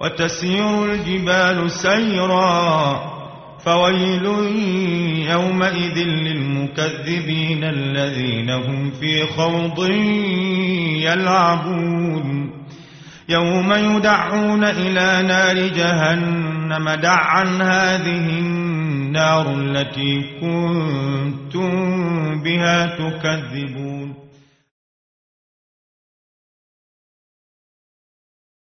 وتسير الجبال سيرا فويل يومئذ للمكذبين الذين هم في خوض يلعبون. يوم يدعون إلى نار جهنم دعا هذه النار التي كنتم بها تكذبون.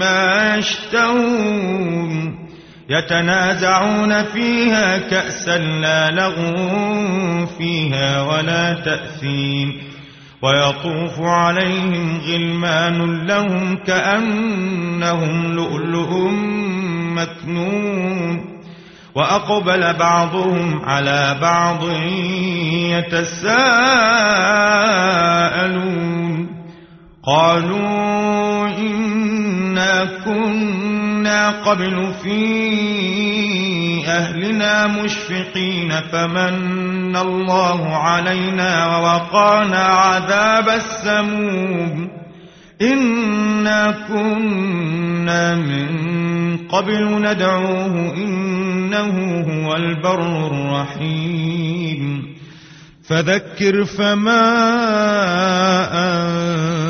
مما يشتهون. يتنازعون فيها كأسا لا لغو فيها ولا تأثيم. ويطوف عليهم غلمان لهم كأنهم لؤلؤ مكنون. وأقبل بعضهم على بعض يتساءلون. قالوا كنا قبل في أهلنا مشفقين فمن الله علينا ووقانا عذاب السموم إنا كنا من قبل ندعوه إنه هو البر الرحيم فذكر فما أنت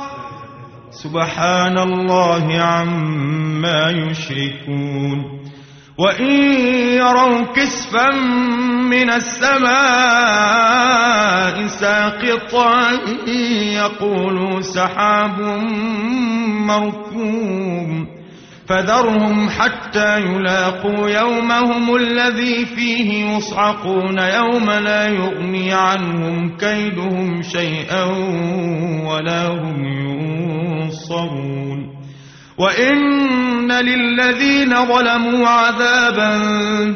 سبحان الله عما يشركون. وإن يروا كسفا من السماء ساقطا يقولوا سحاب مركوم. فذرهم حتى يلاقوا يومهم الذي فيه يصعقون. يوم لا يغني عنهم كيدهم شيئا ولا هم ينصرون وإن للذين ظلموا عذابا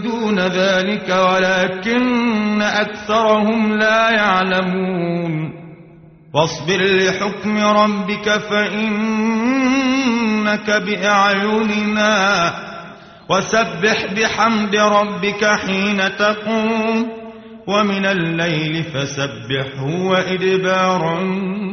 دون ذلك ولكن أكثرهم لا يعلمون. واصبر لحكم ربك فإنك بأعيننا وسبح بحمد ربك حين تقوم ومن الليل فسبحه وإدبار النار